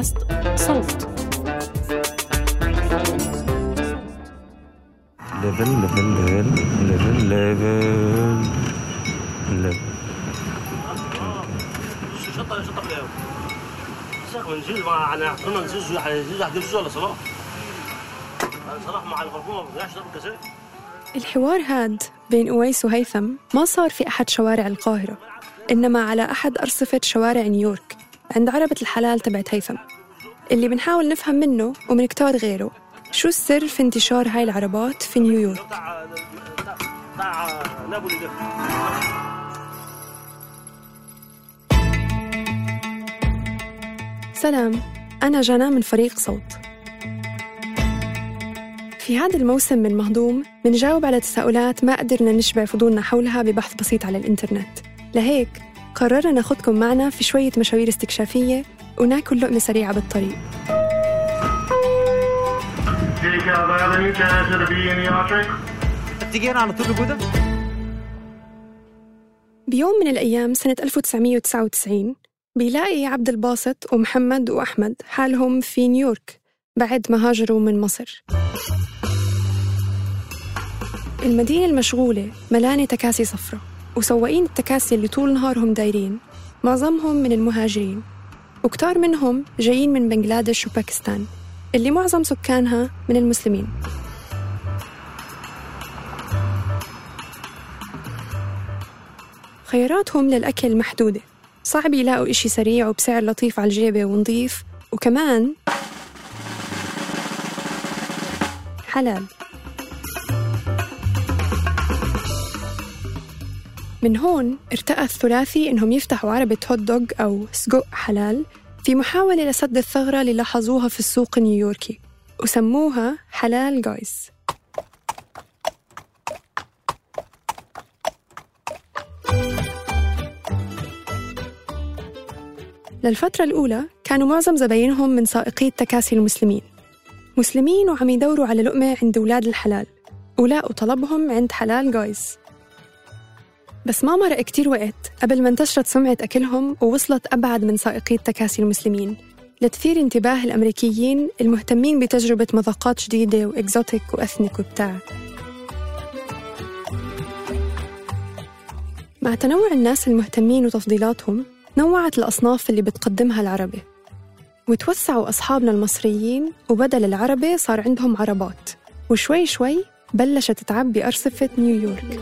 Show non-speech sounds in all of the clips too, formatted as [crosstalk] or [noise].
بودكاست صوت. ليفل ليفل ليفل ليفل ليفل شطر شطر اليوم ساق من جيل مع انا كنا نزوج نزوج واحد يزوج ولا صلاح صلاح مع الغرفوم ما بيرجعش ضرب كاسات الحوار هاد بين أويس وهيثم ما صار في أحد شوارع القاهرة إنما على أحد أرصفة شوارع نيويورك. عند عربة الحلال تبعت هيثم. اللي بنحاول نفهم منه ومن كتار غيره شو السر في انتشار هاي العربات في نيويورك؟ سلام أنا جانا من فريق صوت. في هذا الموسم من مهضوم منجاوب على تساؤلات ما قدرنا نشبع فضولنا حولها ببحث بسيط على الإنترنت. لهيك قررنا ناخدكم معنا في شوية مشاوير استكشافية وناكل لقمة سريعة بالطريق. على طول؟ بيوم من الأيام سنة 1999 بيلاقي عبد الباسط ومحمد وأحمد حالهم في نيويورك بعد ما هاجروا من مصر. المدينة المشغولة ملانة تكاسي صفرة وسواقين التكاسي اللي طول نهارهم دايرين معظمهم من المهاجرين. وكتار منهم جايين من بنغلاديش وباكستان اللي معظم سكانها من المسلمين. خياراتهم للأكل محدودة. صعب يلاقوا إشي سريع وبسعر لطيف على الجيبة ونظيف وكمان حلال. من هون ارتأى الثلاثي إنهم يفتحوا عربة هوت دوغ أو سجق حلال في محاولة لسد الثغرة اللي لاحظوها في السوق النيويوركي وسموها حلال جايز للفترة الأولى كانوا معظم زباينهم من سائقي التكاسي المسلمين. مسلمين وعم يدوروا على لقمة عند أولاد الحلال ولاقوا طلبهم عند حلال جايز بس ما مرق كتير وقت قبل ما انتشرت سمعة أكلهم ووصلت أبعد من سائقي التكاسي المسلمين. لتثير انتباه الأمريكيين المهتمين بتجربة مذاقات جديدة وإكزوتيك وأثنيك وبتاع. مع تنوع الناس المهتمين وتفضيلاتهم نوعت الأصناف اللي بتقدمها العربة وتوسعوا أصحابنا المصريين وبدل العربة صار عندهم عربات. وشوي شوي بلشت تعبي أرصفة نيويورك.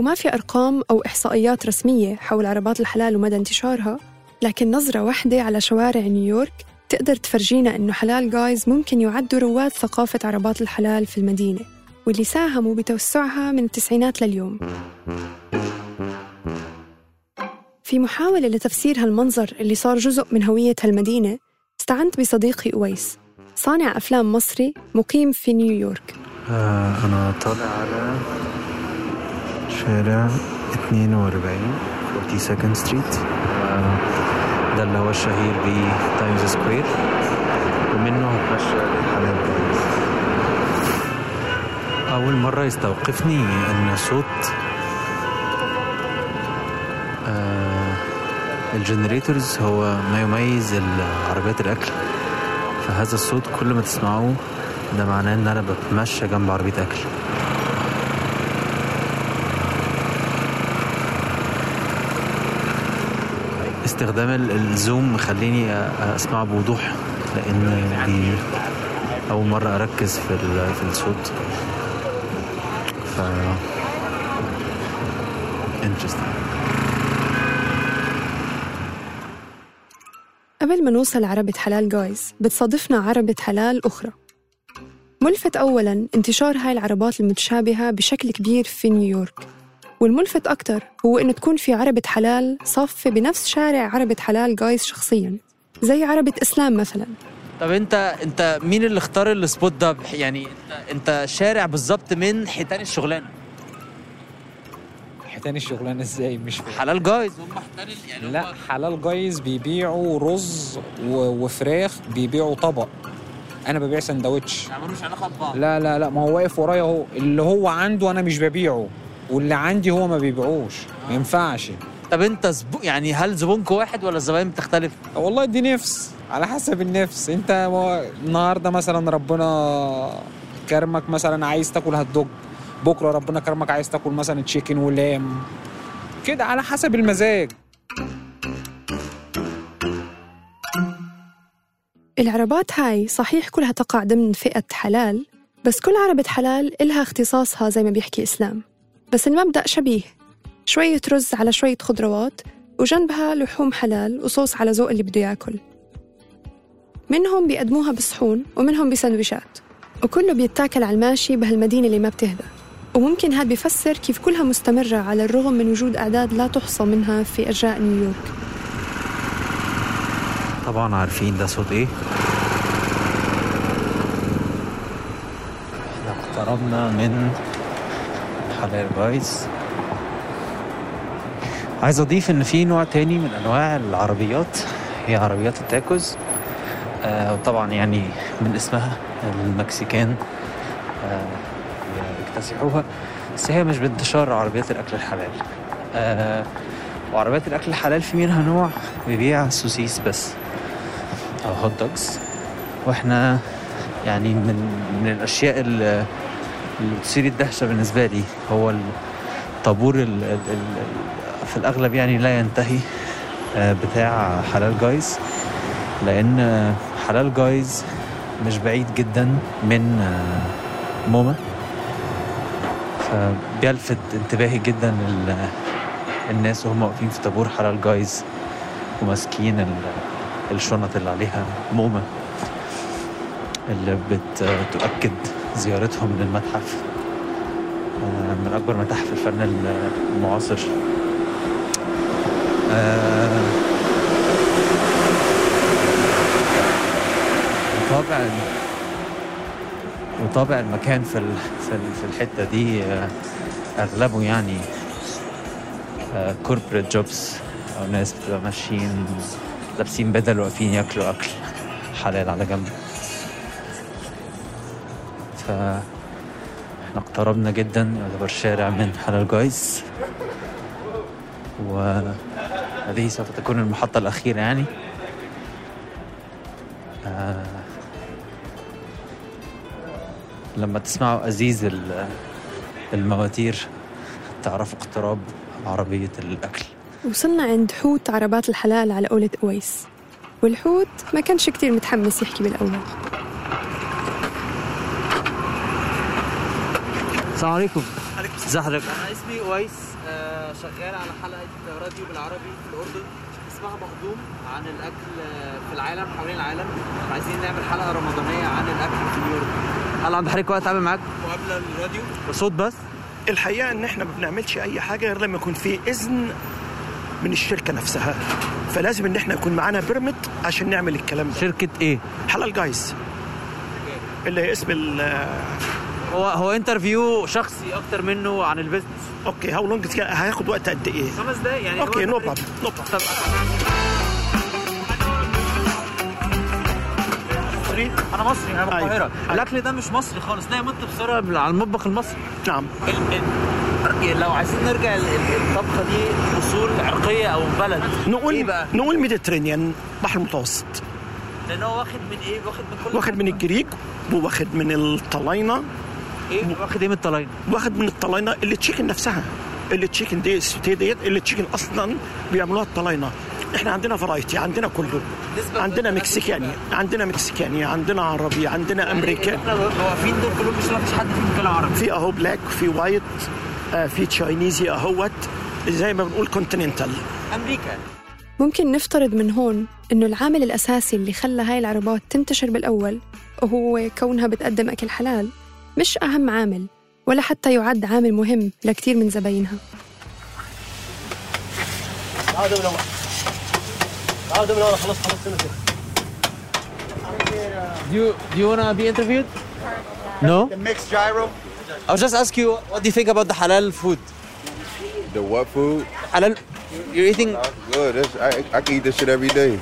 وما في أرقام أو إحصائيات رسمية حول عربات الحلال ومدى انتشارها لكن نظرة واحدة على شوارع نيويورك تقدر تفرجينا إنه حلال جايز ممكن يعدوا رواد ثقافة عربات الحلال في المدينة واللي ساهموا بتوسعها من التسعينات لليوم. في محاولة لتفسير هالمنظر اللي صار جزء من هوية هالمدينة استعنت بصديقي أويس صانع أفلام مصري مقيم في نيويورك. آه أنا طالع على شارع 42 42 street ده اللي هو الشهير ب تايمز سكوير ومنه هتمشى لل Halal. Guys أول مرة يستوقفني إن صوت آه الجنريتورز هو ما يميز عربيات الأكل. فهذا الصوت كل ما تسمعوه ده معناه إن أنا بتمشى جنب عربية أكل. استخدام ال- الزوم مخليني اسمعه بوضوح لأن دي أول مرة أركز في في الصوت. ف قبل ما نوصل عربة حلال جايز بتصادفنا عربة حلال أخرى. ملفت أولاً انتشار هاي العربات المتشابهة بشكل كبير في نيويورك. والملفت أكتر هو إنه تكون في عربة حلال صافة بنفس شارع عربة حلال جايز شخصياً زي عربة إسلام مثلاً. طب أنت أنت مين اللي اختار السبوت ده؟ يعني أنت أنت شارع بالظبط من حيتان الشغلانة. حيتان الشغلانة إزاي؟ مش فاهم. حلال جايز هم حيتان يعني لا هم- حلال جايز بيبيعوا رز و- وفراخ بيبيعوا طبق. أنا ببيع سندوتش. ما ملوش علاقة ببعض. لا لا لا ما هو واقف ورايا أهو. اللي هو عنده أنا مش ببيعه. واللي عندي هو ما بيبيعوش ما ينفعش. طب انت زبو يعني هل زبونكم واحد ولا الزباين بتختلف؟ والله دي نفس على حسب النفس. انت ما- النهارده مثلا ربنا كرمك مثلا عايز تاكل هات دوج بكرة ربنا كرمك عايز تاكل مثلا تشيكن ولام. كده على حسب المزاج. العربات هاي صحيح كلها تقع ضمن فئة حلال بس كل عربة حلال إلها اختصاصها زي ما بيحكي إسلام. بس المبدأ شبيه. شوية رز على شوية خضروات وجنبها لحوم حلال وصوص على ذوق اللي بده ياكل. منهم بيقدموها بصحون ومنهم بسندويشات. وكله بيتاكل على الماشي بهالمدينة اللي ما بتهدى. وممكن هاد بيفسر كيف كلها مستمرة على الرغم من وجود أعداد لا تحصى منها في أرجاء نيويورك. طبعا عارفين ده صوت إيه. إحنا اقتربنا من Halal Guys عايز أضيف إن في نوع تاني من أنواع العربيات هي عربيات التاكوز. آه وطبعا يعني من اسمها ال Mexican آه بيكتسحوها بس هي مش بانتشار عربيات الأكل الحلال. آه وعربيات الأكل الحلال في منها نوع بيبيع سوسيس بس أو هوت دوجز وإحنا يعني من من الأشياء اللي اللي بتثير الدهشة بالنسبة لي هو الطابور ال ال ال في الأغلب يعني لا ينتهي آه، بتاع حلال جايز لأن آه، حلال جايز مش بعيد جدا من آه، موما. فبيلفت انتباهي جدا ال- الناس وهم واقفين في طابور حلال جايز وماسكين ال- الشنط اللي عليها مومة اللي بتؤكد زيارتهم للمتحف آه، من أكبر متاحف الفن المعاصر. آه، وطابع وطابع المكان في في الحتة دي آه، أغلبه يعني كوربريت جوبز أو ناس بتبقى ماشيين لابسين بدل واقفين ياكلوا أكل حلال على جنب. ف إحنا اقتربنا جدا يعتبر شارع من حلال جايز. وهذه سوف تكون المحطة الأخيرة يعني. آه لما تسمعوا أزيز ال- المواتير تعرفوا اقتراب عربية الأكل. وصلنا عند حوت عربات الحلال على قولة أويس. والحوت ما كانش كتير متحمس يحكي بالأول السلام عليكم. ازي حضرتك؟ أنا اسمي اويس آه، شغال على حلقة راديو بالعربي في الأردن. اسمها مخدوم عن الأكل آه، في العالم حوالين العالم. عايزين نعمل حلقة رمضانية عن الأكل في نيويورك هل عند حضرتك وقت اعمل معاك؟ مقابلة للراديو بصوت بس. الحقيقة إن إحنا ما بنعملش أي حاجة غير لما يكون في إذن من الشركة نفسها. فلازم إن إحنا يكون معانا permit عشان نعمل الكلام ده. شركة إيه؟ Halal Guys اللي هي اسم ال هو هو interview شخصي أكتر منه عن ال business okay how long هياخد وقت قد إيه خمس دقايق يعني okay no problem no problem أنا مصري أنا من أيوة. القاهرة أيوة. الأكل ده مش مصري خالص ده يمت بصلة على المطبخ المصري نعم ال- ال- لو عايزين نرجع الطبخة دي أصول عرقية أو بلد نقول بقى؟ نقول Mediterranean بحر المتوسط لأن هو واخد من إيه؟ واخد من كل واخد من. ال Greek وواخد من الطلاينة إيه؟ واخد إيه من الطلاينة؟ واخد من الطلاينة ال chicken نفسها. ال chicken دي السوتيه ديت ال chicken أصلا بيعملوها الطلاينة. إحنا عندنا variety عندنا كله. عندنا مكسيكاني عندنا مكسيكاني عندنا عربي عندنا امريكاني إحنا واقفين دول كلهم مش مفيش حد فيهم بيتكلم عربي. في أهو black في white آه، في Chinese أهوت. زي ما بنقول continental أمريكا. ممكن نفترض من هون إنه العامل الأساسي اللي خلى هاي العربات تنتشر بالأول وهو كونها بتقدم أكل حلال. مش أهم عامل ولا حتى يعد عامل مهم لكتير من زباينها تعالوا من تعالوا خلاص سنة كده Do you, do you wanna be interviewed? No? The mixed gyro. I'll just ask you what do you think about the halal food? The what food? Halal you're eating That's good. That's, I, I can eat this shit every day.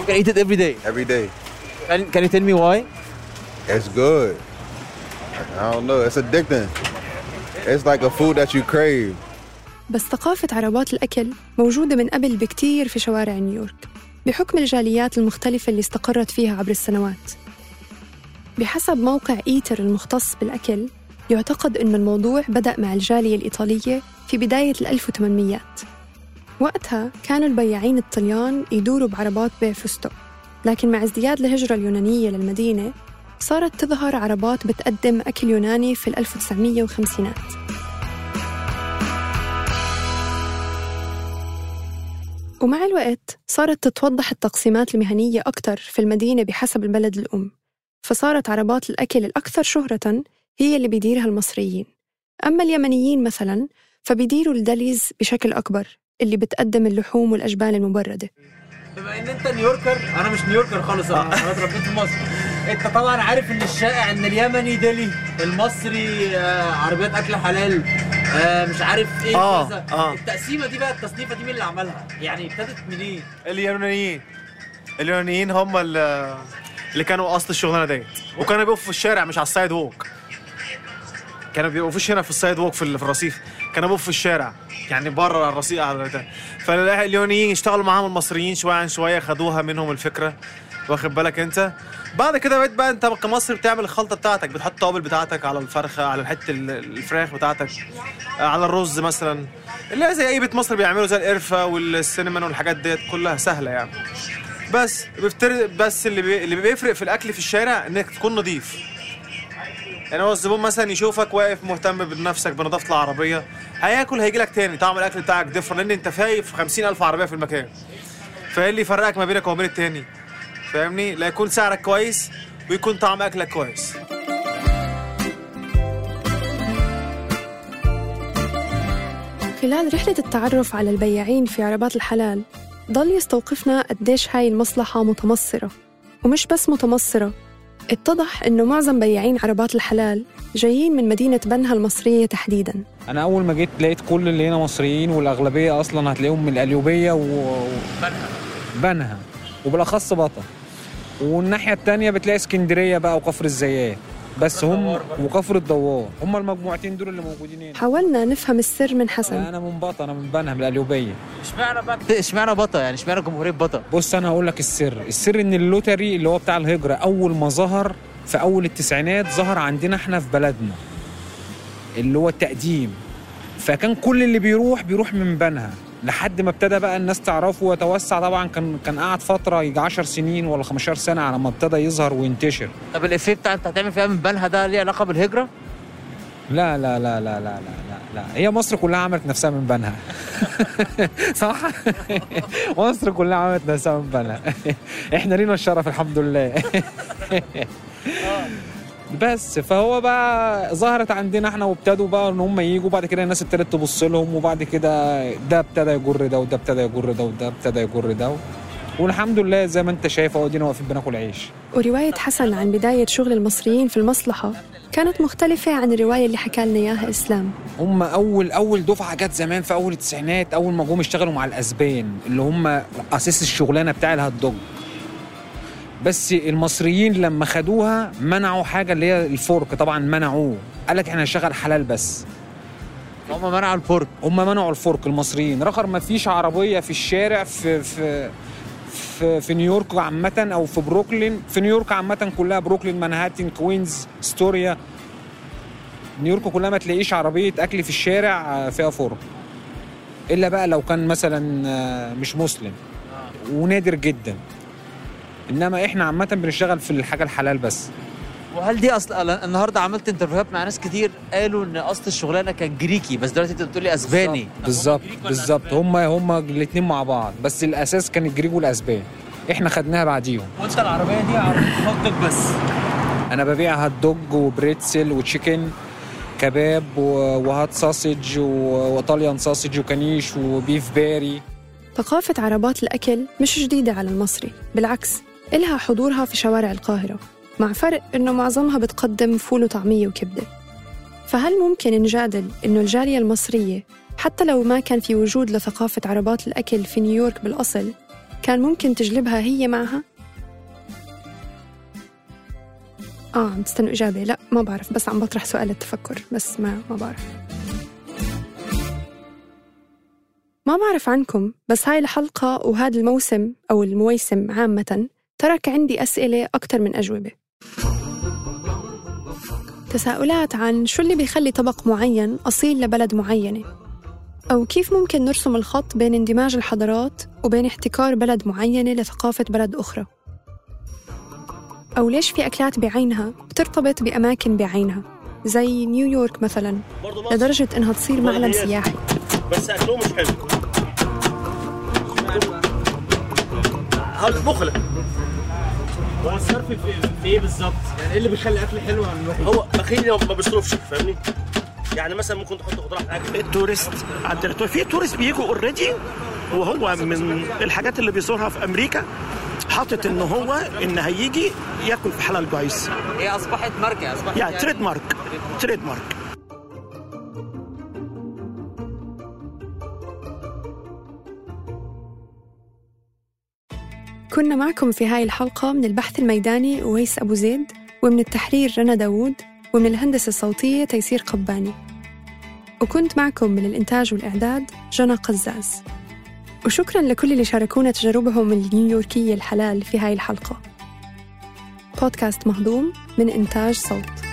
you can eat it every day. Every day. Can, can you tell me why? It's good. I don't know. It's addicting. It's like a food that you crave. بس ثقافة عربات الأكل موجودة من قبل بكتير في شوارع نيويورك بحكم الجاليات المختلفة اللي استقرت فيها عبر السنوات بحسب موقع إيتر المختص بالأكل يعتقد أن الموضوع بدأ مع الجالية الإيطالية في بداية ال 1800 وقتها كانوا البياعين الطليان يدوروا بعربات بيع فستق لكن مع ازدياد الهجرة اليونانية للمدينة صارت تظهر عربات بتقدم أكل يوناني في ال 1950 ومع الوقت صارت تتوضح التقسيمات المهنية أكثر في المدينة بحسب البلد الأم فصارت عربات الأكل الأكثر شهرة هي اللي بيديرها المصريين. أما اليمنيين مثلا فبيديروا الدليز بشكل أكبر اللي بتقدم اللحوم والأجبان المبردة. بما إن أنت New Yorker أنا مش New Yorker خالص أنا اتربيت في مصر. أنت طبعا عارف إن الشائع إن اليمني deli المصري آه، عربيات أكل حلال آه، مش عارف إيه آه، كذا. آه. التقسيمة دي بقى التصنيفة دي مين اللي عملها؟ يعني ابتدت منين؟ اليونانيين اليونانيين هم اللي اللي كانوا أصل الشغلانة ديت. وكانوا بيقفوا في الشارع مش على ال sidewalk. كانوا بيقفوش هنا في ال sidewalk في ال- في الرصيف. كانوا بيقفوا في الشارع. يعني بره الرصيف على ده فاليونانيين اشتغلوا معاهم المصريين شوية عن شوية خدوها منهم الفكرة. واخد بالك انت؟ بعد كده بقيت بقى انت كمصري بتعمل الخلطة بتاعتك بتحط التوابل بتاعتك على الفرخة على حتة ال- الفراخ بتاعتك على الرز مثلا. اللي هي زي أي بيت مصري بيعملوا زي القرفة والسينمان والحاجات ديت كلها سهلة يعني. بس بس اللي بي... اللي بيفرق في الأكل في الشارع إنك تكون نظيف يعني هو الزبون مثلا يشوفك واقف مهتم بنفسك بنظافة العربية هياكل هيجي لك تاني طعم الأكل بتاعك بيفرق لأن أنت في 50000 عربية في المكان. فإيه اللي يفرقك ما بينك وما بين التاني؟ فاهمني؟ لا يكون سعرك كويس ويكون طعم أكلك كويس. خلال رحلة التعرف على البياعين في عربات الحلال ضل يستوقفنا قديش هاي المصلحة متمصرة ومش بس متمصرة اتضح إنه معظم بياعين عربات الحلال جايين من مدينة بنها المصرية تحديداً. أنا أول ما جيت لقيت كل اللي هنا مصريين والأغلبية أصلا هتلاقيهم من القليوبيه و... بنها. بنها. وبالأخص بطا والناحية التانية بتلاقي اسكندرية بقى وكفر الزيات. بس هم وكفر الدوار هم المجموعتين دول اللي موجودين هنا. حاولنا نفهم السر من حسن. أنا من بطا أنا من بنها من القليوبيه اشمعنى بقى [laughs] اشمعنى بطا يعني اشمعنى جمهورية بطا بص أنا هقول لك السر. السر إن اللوتري اللي هو بتاع الهجرة أول ما ظهر في أول التسعينات ظهر عندنا إحنا في بلدنا اللي هو التقديم. فكان كل اللي بيروح بيروح من بنها. لحد ما ابتدى بقى الناس تعرفه ويتوسع. طبعا كان كان قعد فترة يجي 10 سنين ولا 15 سنة على ما ابتدى يظهر وينتشر. طب الإفيه بتاع انت هتعمل فيها من بنها ده ليه علاقة بالهجرة؟ لا لا لا لا لا لا لا, لا. هي مصر كلها عملت نفسها من بنها. [laughs] صح؟ مصر كلها عملت نفسها من بنها. [laughs] إحنا لينا الشرف الحمد لله. [laughs] بس. فهو بقى ظهرت عندنا إحنا وابتدوا بقى ان هم يجوا بعد كده الناس ابتدت تبص لهم وبعد كده ده ابتدى يجر ده وده ابتدى يجر ده وده ابتدى يجر ده. والحمد لله زي ما انت شايف اهو ادينا واقفين بناكل عيش. ورواية حسن عن بداية شغل المصريين في المصلحة كانت مختلفة عن الرواية اللي حكى لنا إياها إسلام. هم أول أول دفعة جت زمان في أول التسعينات أول ما جم اشتغلوا مع الأسبان اللي هم أساس الشغلانة بتاع ال hot dog. بس المصريين لما خدوها منعوا حاجة اللي هي ال pork طبعا منعوه. قال لك إحنا هنشغل حلال بس. هم منعوا ال pork هم منعوا ال pork المصريين. رخر ما فيش عربية في الشارع في في في, في نيويورك عامة أو في بروكلين. في نيويورك عامة كلها بروكلين مانهاتن كوينز أستوريا. نيويورك كلها ما تلاقيش عربية أكل في الشارع آه، فيها pork إلا بقى لو كان مثلا آه، مش مسلم. ونادر جدا. إنما إحنا عامة بنشتغل في الحاجة الحلال بس. وهل دي اصل النهارده عملت interview هات مع ناس كتير قالوا إن أصل الشغلانة كان جريكي بس دلوقتي أنت بتقولي أسباني. بالظبط بالظبط هم هم الاثنين مع بعض بس الأساس كان الجريج والأسبان إحنا خدناها بعديهم. وأنت العربية دي عربيه بس. أنا ببيع هات دوج وبريتسل وتشيكن كباب وهات ساسج وإيطاليان ساسج وكنيش وبيف باري ثقافة عربات الأكل مش جديدة على المصري بالعكس. إلها حضورها في شوارع القاهرة مع فرق إنه معظمها بتقدم فول وطعمية وكبدة. فهل ممكن نجادل إنه الجالية المصرية حتى لو ما كان في وجود لثقافة عربات الأكل في نيويورك بالأصل كان ممكن تجلبها هي معها؟ آه عم تستنوا إجابة. لا ما بعرف بس عم بطرح سؤال التفكر بس ما ما بعرف. ما بعرف عنكم بس هاي الحلقة وهذا الموسم أو المويسم عامة ترك عندي أسئلة أكتر من أجوبة. تساؤلات عن شو اللي بيخلي طبق معين أصيل لبلد معينة؟ أو كيف ممكن نرسم الخط بين اندماج الحضارات وبين احتكار بلد معينة لثقافة بلد أخرى؟ أو ليش في أكلات بعينها بترتبط بأماكن بعينها؟ زي نيويورك مثلا لدرجة إنها تصير معلم سياحي. بس أكلهم مش حلو. هذا بخله هو الصرف في, في إيه بالظبط؟ يعني إيه اللي بيخلي الاكل حلو عن الوحش؟ هو بخيل ما بيصرفش فاهمني؟ يعني مثلا ممكن تحط خضار في الأكل. ال tourist عندنا في tourist بيجوا already وهو من الحاجات اللي بيزورها في أمريكا حاطط إن هو إن هيجي ياكل في Halal Guys هي أصبحت ماركة أصبحت يعني trademark trademark كنا معكم في هاي الحلقة من البحث الميداني أويس أبو زيد ومن التحرير رنا داوود ومن الهندسة الصوتية تيسير قباني. وكنت معكم من الإنتاج والإعداد جنى قزاز. وشكرا لكل اللي شاركونا تجاربهم النيويوركية الحلال في هاي الحلقة. بودكاست مهضوم من إنتاج صوت.